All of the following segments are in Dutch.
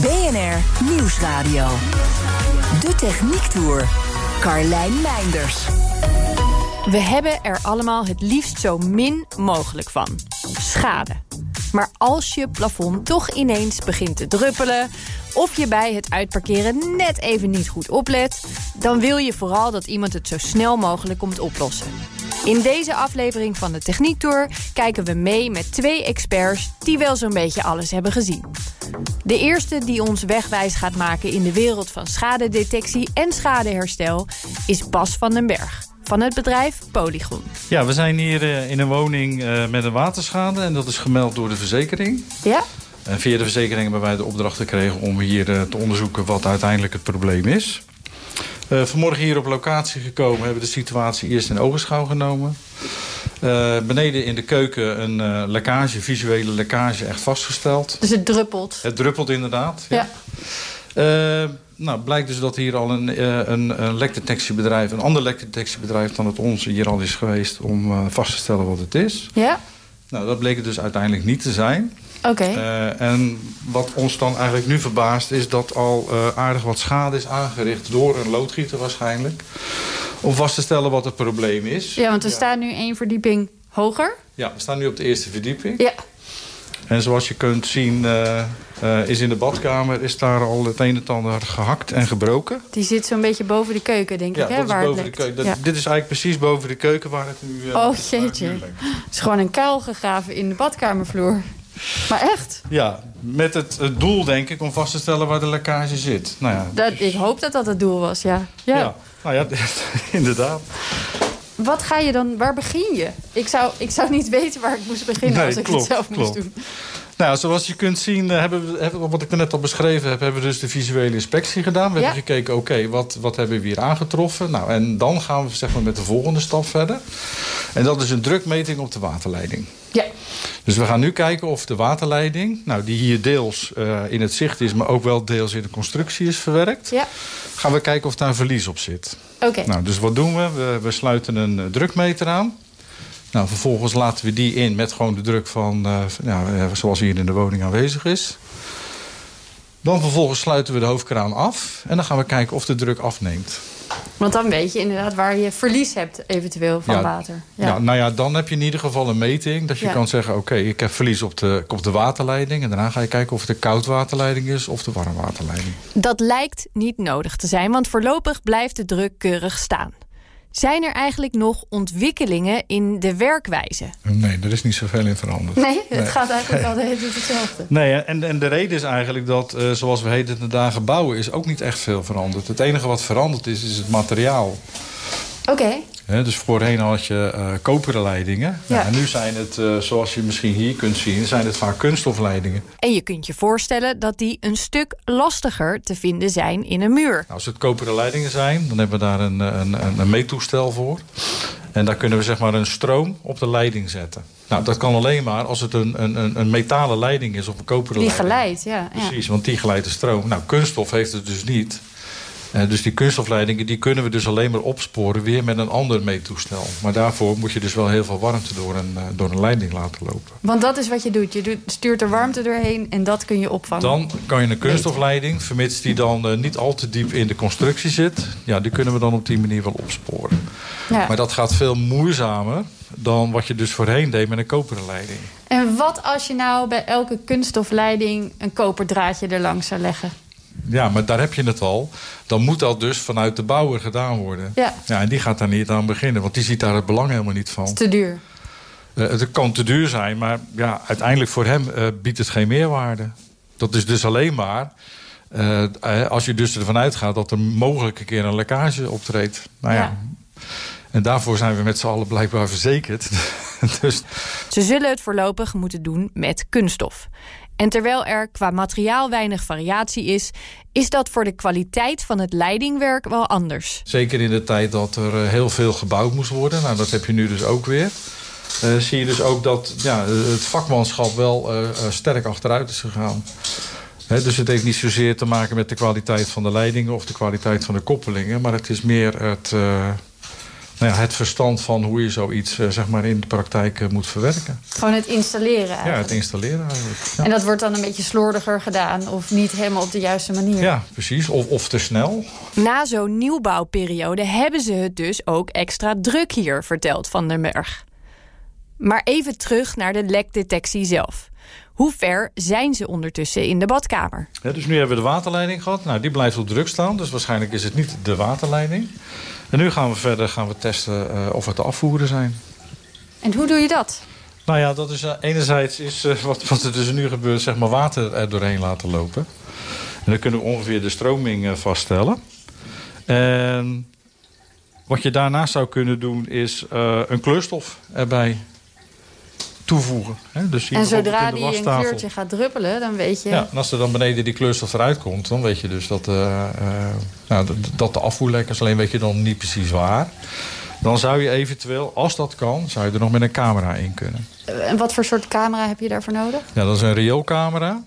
BNR Nieuwsradio. De Techniek Tour. Carlijn Meinders. We hebben er allemaal het liefst zo min mogelijk van. Schade. Maar als je plafond toch ineens begint te druppelen... of je bij het uitparkeren net even niet goed oplet... dan wil je vooral dat iemand het zo snel mogelijk komt oplossen. In deze aflevering van de Techniek Tour kijken we mee met twee experts... die wel zo'n beetje alles hebben gezien. De eerste die ons wegwijs gaat maken in de wereld van schadedetectie en schadeherstel... is Bas van den Berg van het bedrijf Polygon. Ja, we zijn hier uh, in een woning uh, met een waterschade en dat is gemeld door de verzekering. Ja? En via de verzekering hebben wij de opdracht gekregen om hier uh, te onderzoeken wat uiteindelijk het probleem is. Vanmorgen hier op locatie gekomen, hebben we de situatie eerst in ogenschouw genomen. beneden in de keuken een lekkage, visuele lekkage, echt vastgesteld. Dus het druppelt? Het druppelt inderdaad, ja. ja. Nou, blijkt dus dat hier al een, een, een lekdetectiebedrijf... een ander lekdetectiebedrijf dan het onze hier al is geweest... om uh, vast te stellen wat het is. Ja? Nou, dat bleek het dus uiteindelijk niet te zijn. Oké. Okay. Uh, en wat ons dan eigenlijk nu verbaast... is dat al uh, aardig wat schade is aangericht door een loodgieter waarschijnlijk... om vast te stellen wat het probleem is. Ja, want we ja. staan nu één verdieping hoger. Ja, we staan nu op de eerste verdieping. Ja. En zoals je kunt zien, uh, uh, is in de badkamer is daar al het een en ander gehakt en gebroken. Die zit zo'n beetje boven de keuken, denk ja, ik, hè? Dat waar is boven het de keuken. ja. Dit is eigenlijk precies boven de keuken waar het nu... Uh, oh jeetje, het is gewoon een kuil gegraven in de badkamervloer. Maar echt? Ja, met het, het, doel denk ik om vast te stellen waar de lekkage zit. Nou ja, dat, ik hoop dat dat het doel was, ja. Ja, ja. nou ja, inderdaad. Wat ga je dan, waar begin je? Ik zou, ik zou niet weten waar ik moest beginnen nee, als ik klopt, het zelf klopt. moest doen. Nou, zoals je kunt zien, hebben we, hebben, wat ik net al beschreven heb... hebben we dus de visuele inspectie gedaan. We ja. hebben gekeken, oké, okay, wat, wat hebben we hier aangetroffen? Nou, en dan gaan we zeg maar, met de volgende stap verder. En dat is een drukmeting op de waterleiding. Ja. Dus we gaan nu kijken of de waterleiding... Nou, die hier deels uh, in het zicht is... maar ook wel deels in de constructie is verwerkt... Ja. gaan we kijken of daar verlies op zit. Oké. Okay. Nou, dus wat doen we? We, we sluiten een uh, drukmeter aan... Nou, vervolgens laten we die in met gewoon de druk van, uh, ja, zoals hier in de woning aanwezig is. Dan vervolgens sluiten we de hoofdkraan af. En dan gaan we kijken of de druk afneemt. Want dan weet je inderdaad waar je verlies hebt eventueel van ja, water. Ja. ja. nou ja, dan heb je in ieder geval een meting. Dat je Ja. kan zeggen, oké, okay, ik heb verlies op de, op de waterleiding. En daarna ga je kijken of het de koudwaterleiding is of de warmwaterleiding. Dat lijkt niet nodig te zijn, want voorlopig blijft de druk keurig staan. Zijn er eigenlijk nog ontwikkelingen in de werkwijze? Nee, er is niet zoveel in veranderd. Nee, het gaat eigenlijk al de hele tijd hetzelfde. Nee, en, en de reden is eigenlijk dat, uh, zoals we heden de dagen bouwen... is ook niet echt veel veranderd. Het enige wat veranderd is, is het materiaal. Oké. Okay. Dus voorheen had je uh, koperen leidingen. Ja. Nou, en nu zijn het, uh, zoals je misschien hier kunt zien... zijn het vaak kunststofleidingen. En je kunt je voorstellen dat die een stuk lastiger te vinden zijn in een muur. Nou, als het koperen leidingen zijn, dan hebben we daar een, een, een, meettoestel voor. En daar kunnen we zeg maar een stroom op de leiding zetten. Nou, dat kan alleen maar als het een, een, een metalen leiding is of een koperen die leiding. geleidt, ja. Precies, want die geleidt de stroom. Nou, kunststof heeft het dus niet... Uh, dus die kunststofleidingen die kunnen we dus alleen maar opsporen weer met een ander meettoestel. Maar daarvoor moet je dus wel heel veel warmte door een, uh, door een leiding laten lopen. Want dat is wat je doet. Je doet, stuurt er warmte doorheen en dat kun je opvangen. Dan kan je een kunststofleiding, vermits die dan uh, niet al te diep in de constructie zit... ja, die kunnen we dan op die manier wel opsporen. Ja. Maar dat gaat veel moeizamer dan wat je dus voorheen deed met een koperen leiding. En wat als je nou bij elke kunststofleiding een koperdraadje erlangs zou leggen? Ja, maar daar heb je het al. Dan moet dat dus vanuit de bouwer gedaan worden. Ja. ja en die gaat daar niet aan beginnen, want die ziet daar het belang helemaal niet van. Het is te duur. Uh, het kan te duur zijn, maar ja, uiteindelijk voor hem uh, biedt het geen meerwaarde. Dat is dus alleen maar uh, als je dus ervan uitgaat dat er mogelijk een keer een lekkage optreedt. Nou ja. ja. En daarvoor zijn we met z'n allen blijkbaar verzekerd. dus... Ze zullen het voorlopig moeten doen met kunststof. En terwijl er qua materiaal weinig variatie is, is dat voor de kwaliteit van het leidingwerk wel anders. Zeker in de tijd dat er eh, heel veel gebouwd moest worden. Nou, dat heb je nu dus ook weer. Uh, zie je dus ook dat ja, het vakmanschap wel uh, sterk achteruit is gegaan. Dus het heeft niet zozeer te maken met de kwaliteit van de leidingen... of de kwaliteit van de koppelingen. Maar het is meer het, nou ja, het verstand van hoe je zoiets uh, zeg maar in de praktijk uh, moet verwerken. Gewoon het installeren eigenlijk. Ja, het installeren eigenlijk. Ja. En dat wordt dan een beetje slordiger gedaan of niet helemaal op de juiste manier. Ja, precies. Of, of te snel. Na zo'n nieuwbouwperiode hebben ze het dus ook extra druk hier, vertelt Van den Berg. Maar even terug naar de lekdetectie zelf. Hoe ver zijn ze ondertussen in de badkamer? Ja, dus nu hebben we de waterleiding gehad. Nou, die blijft op druk staan. Dus waarschijnlijk is het niet de waterleiding. En nu gaan we verder gaan we testen uh, of het te afvoeren zijn. En hoe doe je dat? Nou ja, dat is uh, enerzijds is uh, wat, wat er dus nu gebeurt, zeg maar water er doorheen laten lopen. En dan kunnen we ongeveer de stroming vaststellen. En wat je daarnaast zou kunnen doen is een kleurstof erbij toevoegen. Hè? Dus en zodra die een kleurtje gaat druppelen, dan weet je... Ja, en als er dan beneden die kleurstof eruit komt... dan weet je dus dat, uh, uh, nou, dat de afvoer is. Alleen weet je dan niet precies waar. Dan zou je eventueel, als dat kan... zou je er nog met een camera in kunnen. En wat voor soort camera heb je daarvoor nodig? Ja, dat is een rioolcamera.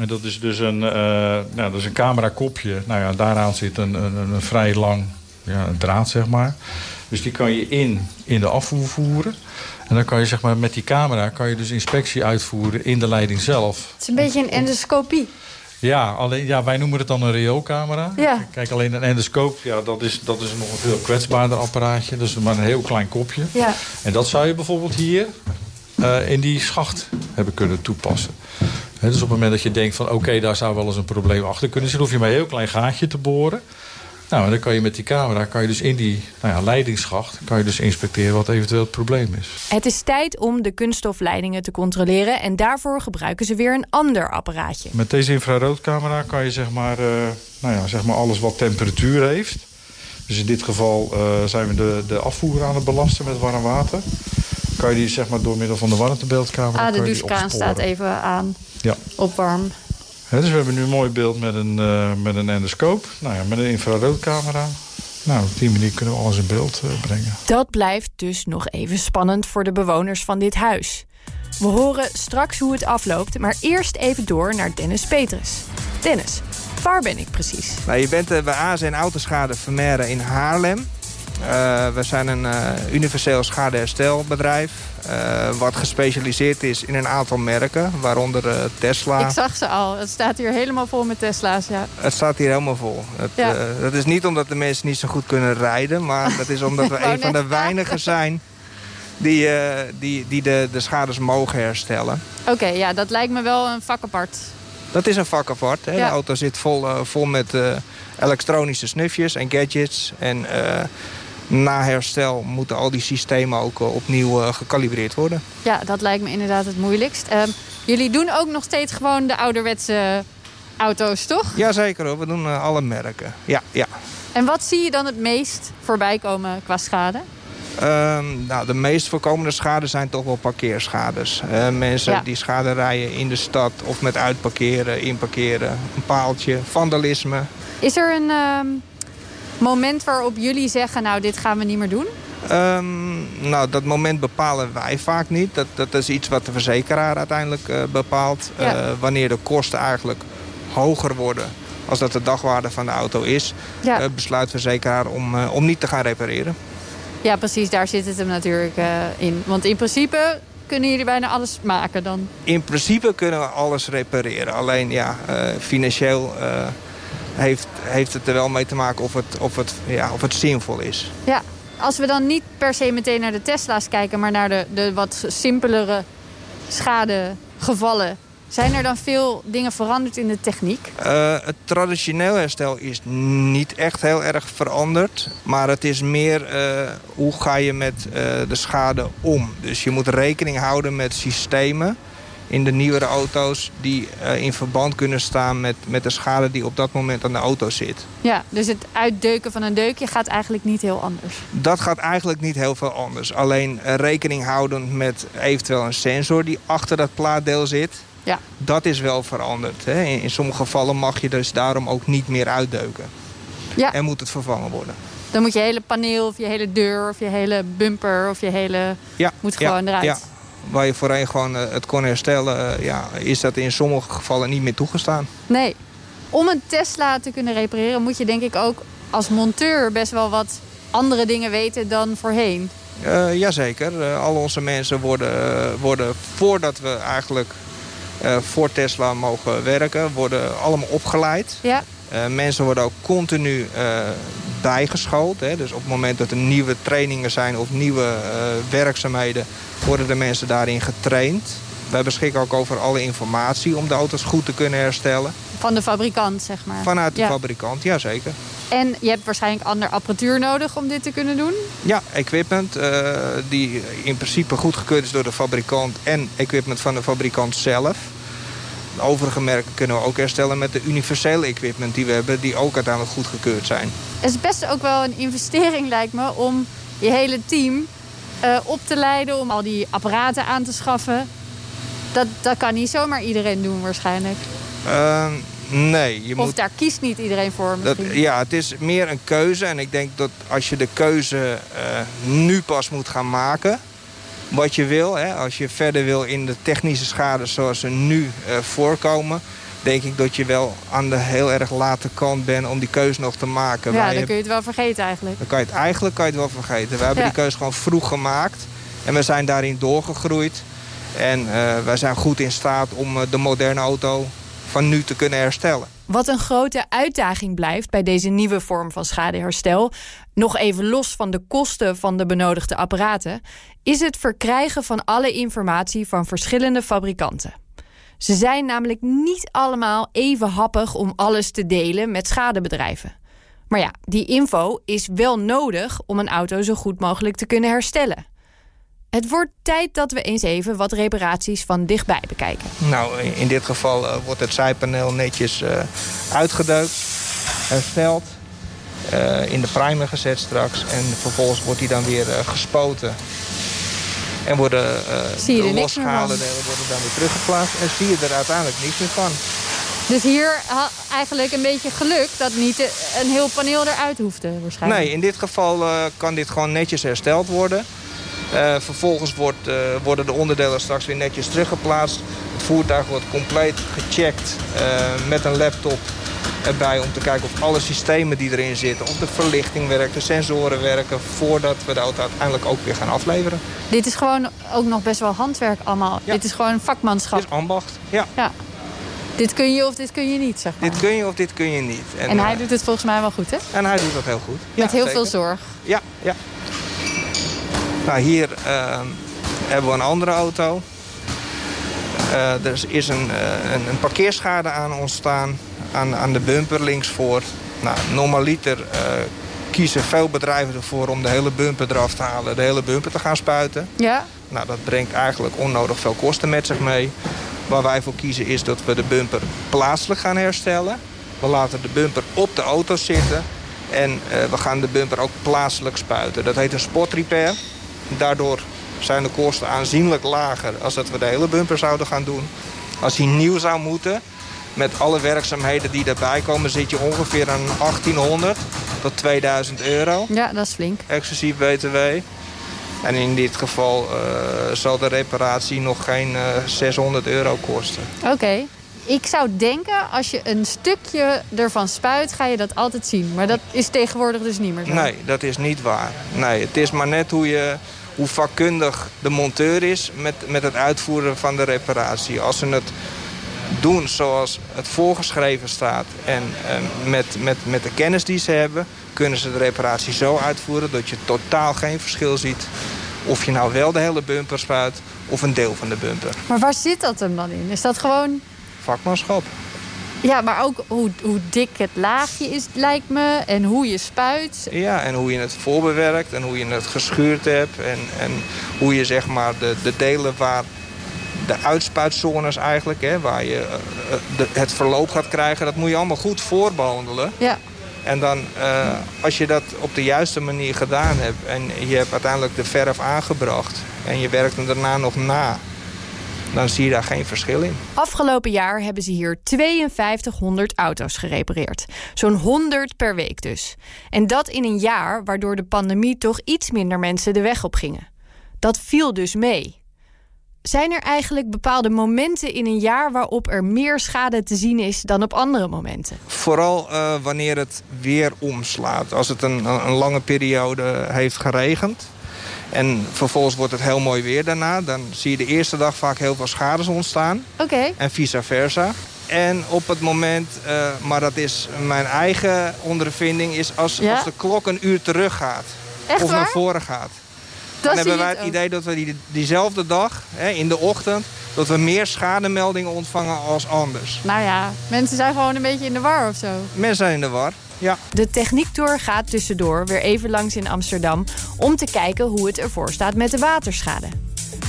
En dat is dus een, uh, nou, dat is een camerakopje. Nou ja, daaraan zit een, een, een vrij lang ja, een draad, zeg maar. Dus die kan je in, in de afvoer voeren. En dan kan je zeg maar, met die camera kan je dus inspectie uitvoeren in de leiding zelf. Het is een beetje een endoscopie. Ja, alleen, ja, wij noemen het dan een rioolcamera. Ja. Kijk, alleen een endoscoop, ja, dat, is, dat is nog een veel kwetsbaarder apparaatje. Dus maar een heel klein kopje. Ja. En dat zou je bijvoorbeeld hier uh, in die schacht hebben kunnen toepassen. He, dus op het moment dat je denkt van oké, okay, daar zou wel eens een probleem achter kunnen zitten... hoef je maar een heel klein gaatje te boren. Nou, en dan kan je met die camera kan je dus in die nou ja, leidingsschacht kan je dus inspecteren wat eventueel het probleem is. Het is tijd om de kunststofleidingen te controleren en daarvoor gebruiken ze weer een ander apparaatje. Met deze infraroodcamera kan je zeg maar, uh, nou ja, zeg maar alles wat temperatuur heeft. Dus in dit geval uh, zijn we de, de afvoer aan het belasten met warm water. Kan je die zeg maar door middel van de warmtebeeldcamera... Ah, de douchekraan staat even aan ja. op warm. He, dus we hebben nu een mooi beeld met een, uh, met een endoscoop. Nou ja, met een infraroodcamera. Nou, op die manier kunnen we alles in beeld uh, brengen. Dat blijft dus nog even spannend voor de bewoners van dit huis. We horen straks hoe het afloopt, maar eerst even door naar Dennis Petrus. Dennis, waar ben ik precies? Nou, je bent uh, bij AZ en Autoschade Vermeeren in Haarlem. Uh, we zijn een uh, universeel schadeherstelbedrijf... Uh, wat gespecialiseerd is in een aantal merken, waaronder Tesla. Ik zag ze al. Het staat hier helemaal vol met Tesla's, ja. Het staat hier helemaal vol. Het, ja. dat is niet omdat de mensen niet zo goed kunnen rijden... maar dat is omdat we een van de weinigen zijn... die, die, die de, de schades mogen herstellen. Oké, okay, ja, dat lijkt me wel een vak apart. Dat is een vak apart. Hè? Ja. De auto zit vol, vol met elektronische snufjes en gadgets... en na herstel moeten al die systemen ook uh, opnieuw uh, gecalibreerd worden. Ja, dat lijkt me inderdaad het moeilijkst. Uh, jullie doen ook nog steeds gewoon de ouderwetse auto's, toch? Jazeker hoor, we doen uh, alle merken. Ja, ja. En wat zie je dan het meest voorbij komen qua schade? Um, nou, de meest voorkomende schade zijn toch wel parkeerschades. mensen ja. die schade rijden in de stad of met uitparkeren, inparkeren, een paaltje, vandalisme. Is er een moment waarop jullie zeggen, nou dit gaan we niet meer doen? Um, nou, dat moment bepalen wij vaak niet. Dat, dat is iets wat de verzekeraar uiteindelijk uh, bepaalt. Ja. Uh, wanneer de kosten eigenlijk hoger worden als dat de dagwaarde van de auto is... Ja. Uh, besluit de verzekeraar om, om niet te gaan repareren. Ja, precies. Daar zit het hem natuurlijk in. Want in principe kunnen jullie bijna alles maken dan? In principe kunnen we alles repareren. Alleen ja, financieel heeft, heeft het er wel mee te maken of het, of, het, ja, of het zinvol is. Ja, als we dan niet per se meteen naar de Tesla's kijken... maar naar de, de wat simpelere schadegevallen... Zijn er dan veel dingen veranderd in de techniek? Uh, het traditioneel herstel is niet echt heel erg veranderd. Maar het is meer uh, hoe ga je met uh, de schade om. Dus je moet rekening houden met systemen in de nieuwere auto's... die uh, in verband kunnen staan met, met de schade die op dat moment aan de auto zit. Ja, dus het uitdeuken van een deukje gaat eigenlijk niet heel anders? Dat gaat eigenlijk niet heel veel anders. Alleen uh, rekening houden met eventueel een sensor die achter dat plaatdeel zit. Ja. Dat is wel veranderd. Hè. In, in sommige gevallen mag je dus daarom ook niet meer uitdeuken. Ja. En moet het vervangen worden. Dan moet je hele paneel of je hele deur of je hele bumper of je hele... Ja, Moet ja, gewoon eruit. Ja. Waar je voorheen gewoon eh, het kon herstellen, eh, ja, is dat in sommige gevallen niet meer toegestaan. Nee. Om een Tesla te kunnen repareren moet je denk ik ook als monteur best wel wat andere dingen weten dan voorheen. Eh jazeker, al onze mensen worden, worden voordat we eigenlijk voor Tesla mogen werken, worden allemaal opgeleid. Ja, mensen worden ook continu bijgeschoold. Hè. Dus op het moment dat er nieuwe trainingen zijn of nieuwe werkzaamheden, worden de mensen daarin getraind. Wij beschikken ook over alle informatie om de auto's goed te kunnen herstellen. van de fabrikant zeg maar. Vanuit de Ja. fabrikant, jazeker. En je hebt waarschijnlijk ander apparatuur nodig om dit te kunnen doen. Ja, equipment eh, die in principe goedgekeurd is door de fabrikant en equipment van de fabrikant zelf. De overige merken kunnen we ook herstellen met de universele equipment die we hebben, die ook uiteindelijk goedgekeurd zijn. Het is best ook wel een investering lijkt me om je hele team eh, op te leiden, om al die apparaten aan te schaffen. Dat, dat kan niet zomaar iedereen doen waarschijnlijk. Eh, nee, je Of moet daar kiest niet iedereen voor Dat, ja, het is meer een keuze. En ik denk dat als je de keuze eh, nu pas moet gaan maken... wat je wil, hè, als je verder wil in de technische schade zoals ze nu eh, voorkomen... denk ik dat je wel aan de heel erg late kant bent om die keuze nog te maken. ja, dan kun je het wel vergeten eigenlijk. dan kan je het eigenlijk kan je het wel vergeten. We hebben Ja. die keuze gewoon vroeg gemaakt. En we zijn daarin doorgegroeid. En eh, wij zijn goed in staat om eh, de moderne auto van nu te kunnen herstellen. Wat een grote uitdaging blijft bij deze nieuwe vorm van schadeherstel, nog even los van de kosten van de benodigde apparaten, is het verkrijgen van alle informatie van verschillende fabrikanten. Ze zijn namelijk niet allemaal even happig om alles te delen met schadebedrijven. Maar ja, die info is wel nodig om een auto zo goed mogelijk te kunnen herstellen. Het wordt tijd dat we eens even wat reparaties van dichtbij bekijken. Nou, in- dit geval eh, wordt het zijpaneel netjes eh, uitgedeukt, hersteld, eh, in de primer gezet straks. En vervolgens wordt die dan weer gespoten. En worden eh, Zie je de losgehaalde delen worden dan weer teruggeplaatst. En zie je er uiteindelijk niks meer van. Dus hier ha- eigenlijk een beetje geluk dat niet een heel paneel eruit hoefde waarschijnlijk. Nee, in dit geval eh, kan dit gewoon netjes hersteld worden. Eh, vervolgens wordt, worden de onderdelen straks weer netjes teruggeplaatst. Het voertuig wordt compleet gecheckt met een laptop erbij... om te kijken of alle systemen die erin zitten... of de verlichting werkt, de sensoren werken... voordat we de auto uiteindelijk ook weer gaan afleveren. Dit is gewoon ook nog best wel handwerk allemaal. Ja. Dit is gewoon vakmanschap. Dit is ambacht. Ja, Ja. Dit kun je of dit kun je niet, zeg maar. dit kun je of dit kun je niet. En hij eh, doet het volgens mij wel goed, hè? en hij doet dat heel goed. Met heel zeker. veel zorg. Ja, ja. Nou, hier eh, hebben we een andere auto. Eh, er is een, eh, een, een parkeerschade aan ontstaan aan, aan de bumper linksvoor. Nou, normaliter eh, kiezen veel bedrijven ervoor om de hele bumper eraf te halen, de hele bumper te gaan spuiten. Ja? Nou, dat brengt eigenlijk onnodig veel kosten met zich mee. Waar wij voor kiezen is dat we de bumper plaatselijk gaan herstellen. We laten de bumper op de auto zitten. En eh, we gaan de bumper ook plaatselijk spuiten. Dat heet een spot repair. Daardoor zijn de kosten aanzienlijk lager als dat we de hele bumper zouden gaan doen. Als hij nieuw zou moeten, met alle werkzaamheden die daarbij komen... zit je ongeveer aan 1800 tot 2000 euro Ja, dat is flink. exclusief BTW. En in dit geval eh, zal de reparatie nog geen eh, 600 euro kosten. Oké. Ik zou denken, als je een stukje ervan spuit, ga je dat altijd zien. Maar dat is tegenwoordig dus niet meer zo. Nee, dat is niet waar. Nee, het is maar net hoe, je, hoe vakkundig de monteur is met, met het uitvoeren van de reparatie. Als ze het doen zoals het voorgeschreven staat en met, met, met de kennis die ze hebben... kunnen ze de reparatie zo uitvoeren dat je totaal geen verschil ziet... of je nou wel de hele bumper spuit of een deel van de bumper. Maar waar zit dat hem dan in? Is dat gewoon... Vakmanschap. Ja, maar ook hoe, hoe dik het laagje is, lijkt me. En hoe je spuit. Ja, en hoe je het voorbewerkt en hoe je het geschuurd hebt. En, en hoe je zeg maar de, de delen waar de uitspuitzones eigenlijk, hè, waar je eh, eh, de, het verloop gaat krijgen, dat moet je allemaal goed voorbehandelen. Ja. En dan, eh, als je dat op de juiste manier gedaan hebt en je hebt uiteindelijk de verf aangebracht en je werkt hem daarna nog na, dan zie je daar geen verschil in. Afgelopen jaar hebben ze hier 5200 auto's gerepareerd. Zo'n 100 per week dus. En dat in een jaar waardoor de pandemie toch iets minder mensen de weg op gingen. Dat viel dus mee. Zijn er eigenlijk bepaalde momenten in een jaar waarop er meer schade te zien is dan op andere momenten? Vooral uh, wanneer het weer omslaat. Als het een, een lange periode heeft geregend, en vervolgens wordt het heel mooi weer daarna. Dan zie je de eerste dag vaak heel veel schades ontstaan. Oké. En vice versa. En op het moment, uh, maar dat is mijn eigen ondervinding... is als, Ja? als de klok een uur terug gaat. Echt of naar voren gaat. Dan hebben wij het ook. idee dat we die, diezelfde dag, hè, in de ochtend... dat we meer schademeldingen ontvangen als anders. Nou ja, mensen zijn gewoon een beetje in de war of zo. Mensen zijn in de war, ja. De Techniektour gaat tussendoor weer even langs in Amsterdam... om te kijken hoe het ervoor staat met de waterschade.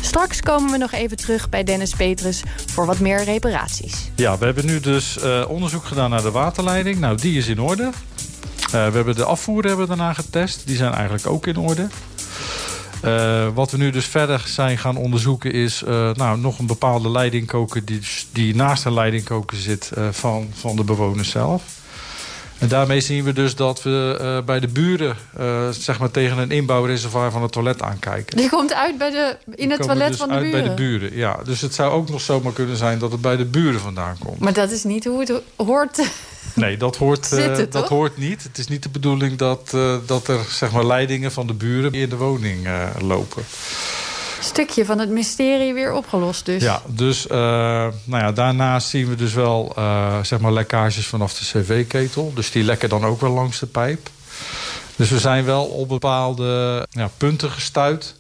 Straks komen we nog even terug bij Dennis Petrus voor wat meer reparaties. Ja, we hebben nu dus eh, onderzoek gedaan naar de waterleiding. Nou, die is in orde. Eh, we hebben de afvoer hebben we daarna getest. Die zijn eigenlijk ook in orde. Eh, wat we nu dus verder zijn gaan onderzoeken is eh, nou, nog een bepaalde leidingkoker die, die naast de leidingkoker zit eh, van, van de bewoners zelf. En daarmee zien we dus dat we bij de buren zeg maar tegen een inbouwreservoir van het toilet aankijken. Die komt uit bij de, in het toilet dus van de uit buren. bij de buren. Ja, dus het zou ook nog zomaar kunnen zijn dat het bij de buren vandaan komt. Maar dat is niet hoe het hoort. Nee, dat hoort, eh, dat hoort niet. Het is niet de bedoeling dat, eh, dat er zeg maar, leidingen van de buren in de woning eh, lopen. stukje van het mysterie weer opgelost dus. Ja, dus nou ja, daarnaast zien we dus wel zeg maar lekkages vanaf de cv-ketel. Dus die lekken dan ook wel langs de pijp. Dus we zijn wel op bepaalde ja, punten gestuurd...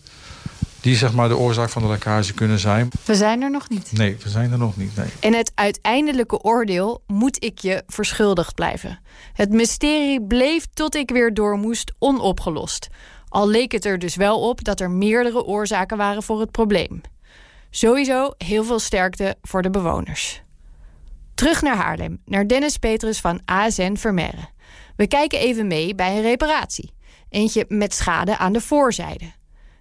die zeg maar de oorzaak van de lekkage kunnen zijn. We zijn er nog niet. Nee, we zijn er nog niet, nee. En het uiteindelijke oordeel moet ik je verschuldigd blijven. Het mysterie bleef tot ik weer door moest onopgelost. Al leek het er dus wel op dat er meerdere oorzaken waren voor het probleem. Sowieso heel veel sterkte voor de bewoners. Terug naar Haarlem, naar Dennis Petrus van ASN Vermeer. We kijken even mee bij een reparatie. Eentje met schade aan de voorzijde.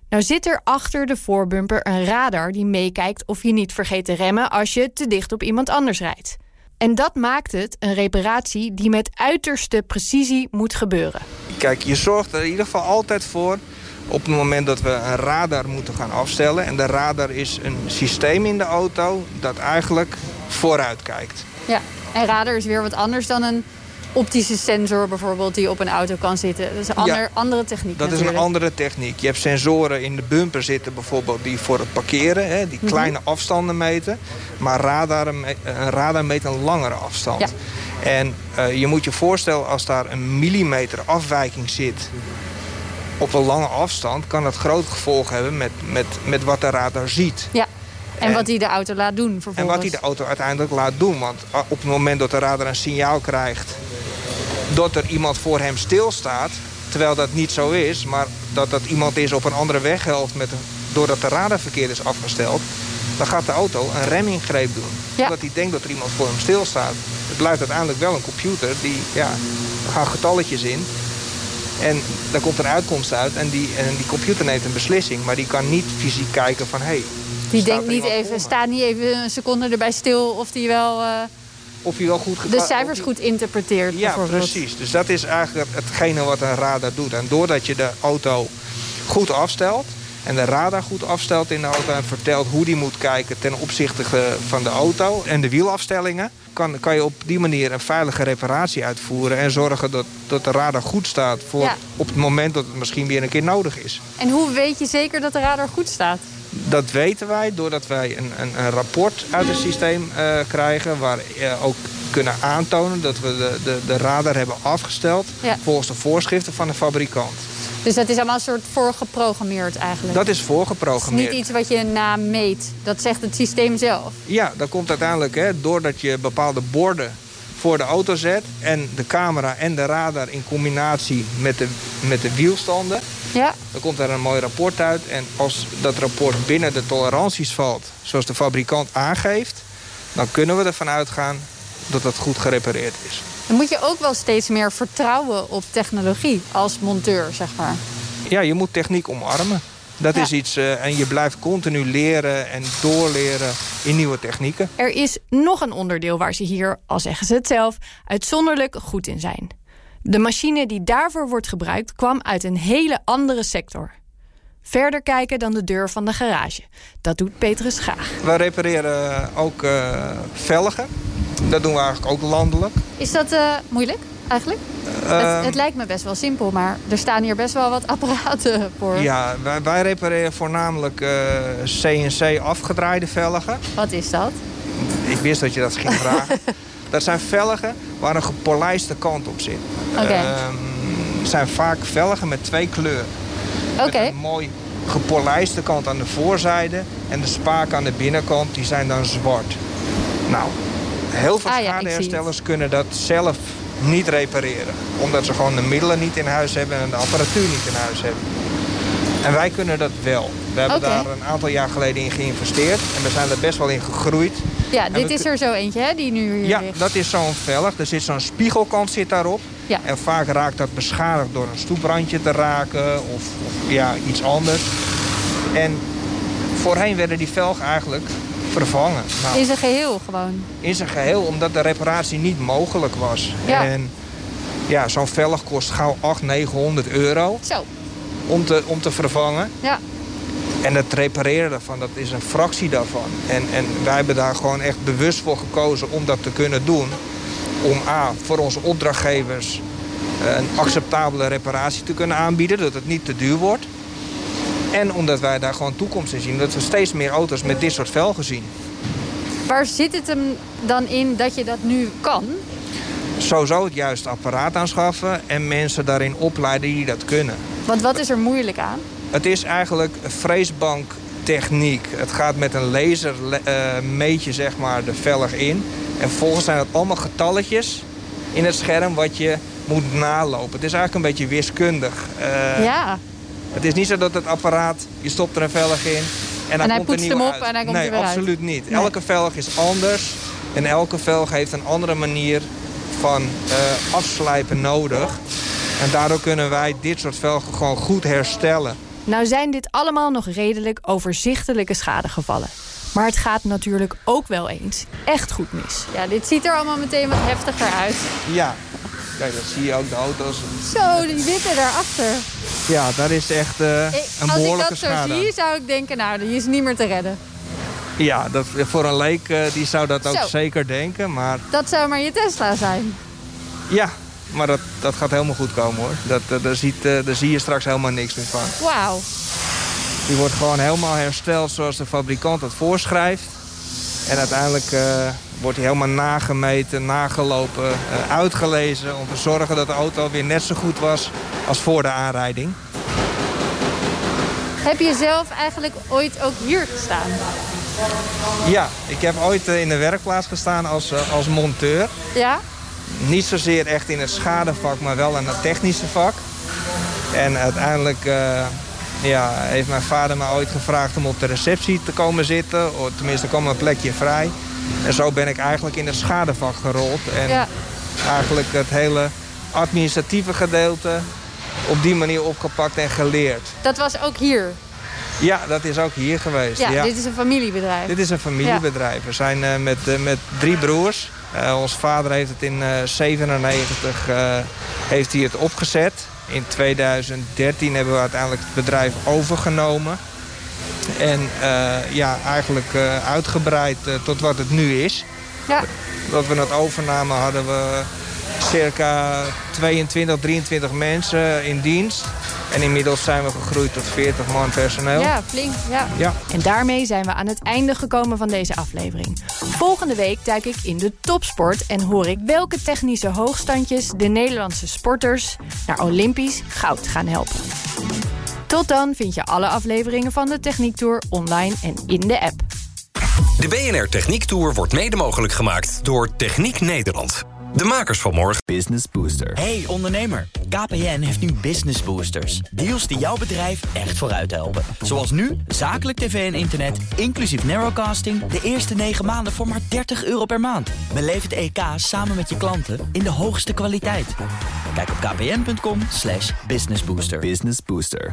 Nou zit er achter de voorbumper een radar die meekijkt of je niet vergeet te remmen als je te dicht op iemand anders rijdt. En dat maakt het een reparatie die met uiterste precisie moet gebeuren. Kijk, je zorgt er in ieder geval altijd voor... op het moment dat we een radar moeten gaan afstellen... en de radar is een systeem in de auto dat eigenlijk vooruit kijkt. Ja. En radar is weer wat anders dan een optische sensor bijvoorbeeld die op een auto kan zitten. Dat is een ander, andere techniek Dat is een andere techniek. Je hebt sensoren in de bumper zitten bijvoorbeeld die voor het parkeren... Hè, die Mhm. kleine afstanden meten. Maar radar, een radar meet een langere afstand. Ja. En eh, je moet je voorstellen als daar een millimeter afwijking zit... op een lange afstand kan dat grote gevolgen hebben met, met, met wat de radar ziet. Ja. En, En- wat die de auto laat doen vervolgens. En wat hij de auto uiteindelijk laat doen. Want ah, op het moment dat de radar een signaal krijgt... dat er iemand voor hem stilstaat... terwijl dat niet zo is... maar dat dat iemand is op een andere weghelft... Met doordat de radar verkeerd is afgesteld... dan gaat de auto een remingreep doen. Ja. Omdat hij denkt dat er iemand voor hem stilstaat. Het blijft uiteindelijk wel een computer. Die, ja, er gaan getalletjes in... En daar komt een uitkomst uit en die, en die computer neemt een beslissing. Maar die kan niet fysiek kijken van... Hey, Die staat denkt niet even, staat niet even een seconde erbij stil of die wel eh, Of hij wel goed de cijfers goed interpreteert. Ja, precies. Dus dat is eigenlijk hetgene wat een radar doet. En doordat je de auto goed afstelt... en de radar goed afstelt in de auto... en vertelt hoe die moet kijken ten opzichte van de auto... en de wielafstellingen... Kan, kan je op die manier een veilige reparatie uitvoeren... en zorgen dat, dat de radar goed staat... Voor Ja. op het moment dat het misschien weer een keer nodig is. En hoe weet je zeker dat de radar goed staat? Dat weten wij doordat wij een, een, een rapport uit het systeem eh, krijgen... waar we ook kunnen aantonen dat we de, de, de radar hebben afgesteld... Ja. volgens de voorschriften van de fabrikant. Dus dat is allemaal een soort voorgeprogrammeerd eigenlijk. Dat is Het is voorgeprogrammeerd. niet iets wat je nameet. Dat zegt het systeem zelf. Ja, dat komt uiteindelijk hè, doordat je bepaalde borden voor de auto zet... en de camera en de radar in combinatie met de, met de wielstanden... Ja, dan komt er een mooi rapport uit. En als dat rapport binnen de toleranties valt, zoals de fabrikant aangeeft... dan kunnen we ervan uitgaan dat dat goed gerepareerd is. dan moet je ook wel steeds meer vertrouwen op technologie als monteur, zeg maar. Ja, je moet techniek omarmen. Dat Ja. is iets, eh, en je blijft continu leren en doorleren in nieuwe technieken. Er is nog een onderdeel waar ze hier, al zeggen ze het zelf, uitzonderlijk goed in zijn. De machine die daarvoor wordt gebruikt kwam uit een hele andere sector. Verder kijken dan de deur van de garage. Dat doet Petrus graag. We repareren ook eh, velgen. Dat doen we eigenlijk ook landelijk. Is dat eh, moeilijk eigenlijk? Ehm, het, het lijkt me best wel simpel, maar er staan hier best wel wat apparaten voor. Ja, wij, wij repareren voornamelijk eh, CNC afgedraaide velgen. Wat is dat? Ik wist dat je dat ging vragen. dat zijn velgen waar een gepolijste kant op zit. Oké. Ehm, het zijn vaak velgen met twee kleuren. Oké. Met een mooi gepolijste kant aan de voorzijde en de spaken aan de binnenkant die zijn dan zwart. Nou, heel veel Ah ja, schadeherstellers kunnen dat zelf niet repareren. Omdat ze gewoon de middelen niet in huis hebben en de apparatuur niet in huis hebben. En wij kunnen dat wel. We hebben daar een aantal jaar geleden in geïnvesteerd. En we zijn er best wel in gegroeid. Ja, En dit is er zo eentje hè, die nu hier Ja, ligt. dat is zo'n velg. Er zit zo'n spiegelkant zit daarop. Ja. En vaak raakt dat beschadigd door een stoeprandje te raken of, of ja, iets anders. En voorheen werden die velgen eigenlijk vervangen. Nou, In zijn geheel gewoon. in zijn geheel, omdat de reparatie niet mogelijk was. Ja. En ja, zo'n velg kost gauw 800, 900 euro Zo, om te, om te vervangen. ja. En het repareren daarvan, dat is een fractie daarvan. En, en wij hebben daar gewoon echt bewust voor gekozen om dat te kunnen doen. Om A, voor onze opdrachtgevers eh, een acceptabele reparatie te kunnen aanbieden. Dat het niet te duur wordt. En omdat wij daar gewoon toekomst in zien. Dat we steeds meer auto's met dit soort velgen zien. Waar zit het hem dan in dat je dat nu kan? Sowieso het juiste apparaat aanschaffen en mensen daarin opleiden die dat kunnen. Want wat is er moeilijk aan? Het is eigenlijk freesbanktechniek. Het gaat met een laser eh, meet je zeg maar de velg in. En vervolgens zijn het allemaal getalletjes in het scherm wat je moet nalopen. Het is eigenlijk een beetje wiskundig. Eh, ja, Het is niet zo dat het apparaat, je stopt er een velg in en, dan hij komt er poetst nieuwe hem op uit. en hij komt nee, er weer uit. absoluut niet. Nee. Elke velg is anders en elke velg heeft een andere manier van eh, afslijpen nodig. En daardoor kunnen wij dit soort velgen gewoon goed herstellen. Nou zijn dit allemaal nog redelijk overzichtelijke schadegevallen. Maar het gaat natuurlijk ook wel eens echt goed mis. ja, dit ziet er allemaal meteen wat heftiger uit. Ja, kijk, dat zie je ook de auto's. Zo, die witte daarachter. Ja, daar is echt eh, Ik- een Als ik dat zo schade. zie, zou ik denken, nou, die is niet meer te redden. Ja, dat, voor een leek eh, die zou dat ook Zo. zeker denken. Maar Dat zou maar je Tesla zijn. ja, maar dat, dat gaat helemaal goed komen hoor. Dat, eh, daar, ziet, daar zie je straks helemaal niks meer van. Wauw. Die wordt gewoon helemaal hersteld zoals de fabrikant het voorschrijft. En uiteindelijk wordt hij helemaal nagemeten, nagelopen, eh, uitgelezen... om te zorgen dat de auto weer net zo goed was als voor de aanrijding. Heb je zelf eigenlijk ooit ook hier gestaan? Ja, ik heb ooit eh, in de werkplaats gestaan als, eh, als monteur. Ja? Niet zozeer echt in het schadevak, maar wel in het technische vak. En uiteindelijk ja, heeft mijn vader me ooit gevraagd om op de receptie te komen zitten. Of tenminste, er kwam een plekje vrij. En zo ben ik eigenlijk in het schadevak gerold. En Ja. eigenlijk het hele administratieve gedeelte op die manier opgepakt en geleerd. Dat was ook hier. Ja, dat is ook hier geweest. Ja, ja. dit is een familiebedrijf. Dit is een familiebedrijf. We zijn eh, met, eh, met drie broers. Eh ons vader heeft het in 1997 heeft hij het opgezet. In 2013 hebben we uiteindelijk het bedrijf overgenomen. En eh, ja, eigenlijk eh, uitgebreid eh, tot wat het nu is. Ja. Dat we het overnamen hadden we circa 22, 23 mensen in dienst. En inmiddels zijn we gegroeid tot 40 man personeel. ja, flink. Ja. ja. En daarmee zijn we aan het einde gekomen van deze aflevering. Volgende week duik ik in de topsport en hoor ik welke technische hoogstandjes de Nederlandse sporters naar Olympisch goud gaan helpen. Tot dan vind je alle afleveringen van de Techniek Tour online en in de app. De BNR Techniek Tour wordt mede mogelijk gemaakt door Techniek Nederland. De makers van morgen. Business Booster. Hey ondernemer, KPN heeft nu Business Boosters. Deals die jouw bedrijf echt vooruit helpen. Zoals nu, zakelijk tv en internet, inclusief narrowcasting... de eerste 9 maanden voor maar 30 euro per maand. Beleef het EK samen met je klanten in de hoogste kwaliteit. Kijk op kpn.com slash businessbooster. Business Booster.